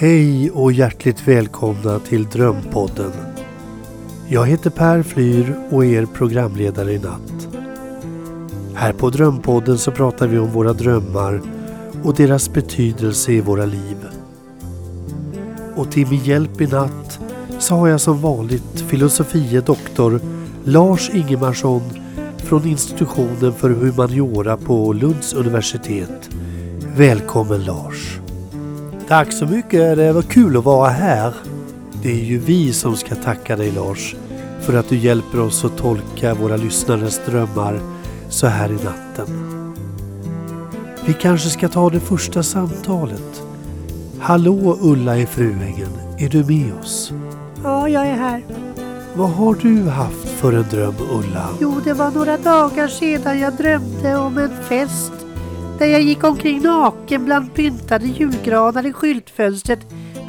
Hej och hjärtligt välkomna till Drömpodden. Jag heter Per Flyr och är er programledare i natt. Här på Drömpodden så pratar vi om våra drömmar och deras betydelse i våra liv. Och till min hjälp i natt så har jag som vanligt filosofie doktor Lars Ingemarsson från institutionen för humaniora på Lunds universitet. Välkommen Lars! Tack så mycket, det var kul att vara här. Det är ju vi som ska tacka dig Lars för att du hjälper oss att tolka våra lyssnares drömmar så här i natten. Vi kanske ska ta det första samtalet. Hallå Ulla i Fruängen, är du med oss? Ja, jag är här. Vad har du haft för en dröm Ulla? Jo, det var några dagar sedan jag drömde om en fest där jag gick omkring naken bland pyntade julgranar i skyltfönstret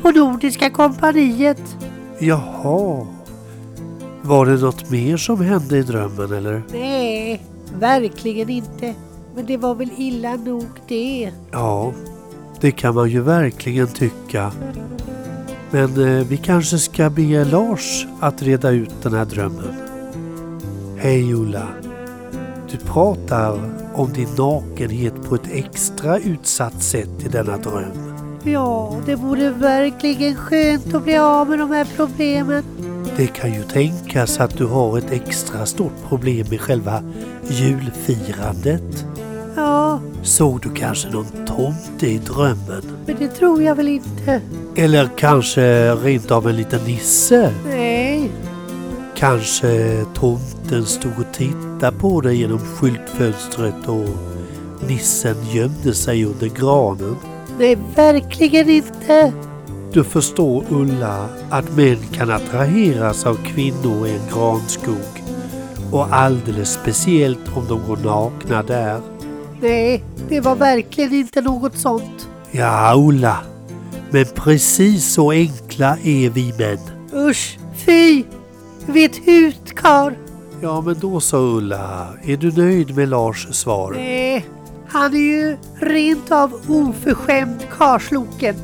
på Nordiska kompaniet. Jaha. Var det något mer som hände i drömmen eller? Nej, verkligen inte. Men det var väl illa nog det. Ja, det kan man ju verkligen tycka. Men eh, vi kanske ska be Lars att reda ut den här drömmen. Hej Ulla. Du pratar om din nakenhet på ett extra utsatt sätt i denna dröm. Ja, det vore verkligen skönt att bli av med de här problemen. Det kan ju tänkas att du har ett extra stort problem med själva julfirandet. Ja, Såg du kanske någon tomte i drömmen? men det tror jag väl inte. Eller kanske rent av en liten nisse? Nej, Kanske tomten stod och tittade på dig genom skyltfönstret och nissen gömde sig under granen. nej verkligen inte. Du förstår Ulla att män kan attraheras av kvinnor i en granskog. Och alldeles speciellt om de går nakna där. Nej, det var verkligen inte något sånt. Ja, Ulla. Men precis så enkla är vi män. Usch, fy! Vet hut, kar. Ja, men då sa Ulla. Är du nöjd med Lars svar? Nej, han är ju rent av oförskämd karsloken.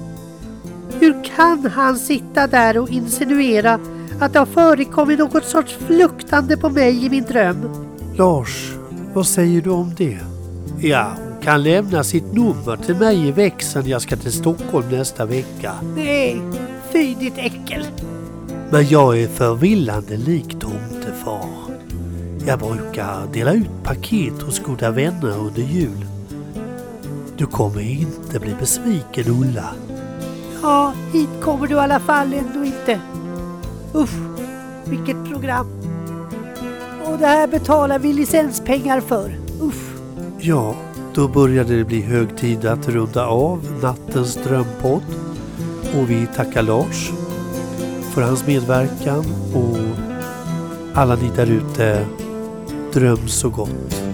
Hur kan han sitta där och insinuera att det har förekommit något sorts fluktande på mig i min dröm? Lars, vad säger du om det? Ja, hon kan lämna sitt nummer till mig i växeln. Jag ska till Stockholm nästa vecka. Nej, fy ditt äckel. Men jag är förvillande lik tomtefar. Jag brukar dela ut paket hos goda vänner under jul. Du kommer inte bli besviken Ulla. Ja, hit kommer du i alla fall ändå inte. Usch, vilket program. Och det här betalar vi licenspengar för. Usch. Ja, då började det bli hög tid att runda av nattens drömpodd. Och vi tackar Lars för hans medverkan och alla ni där ute, dröm så gott.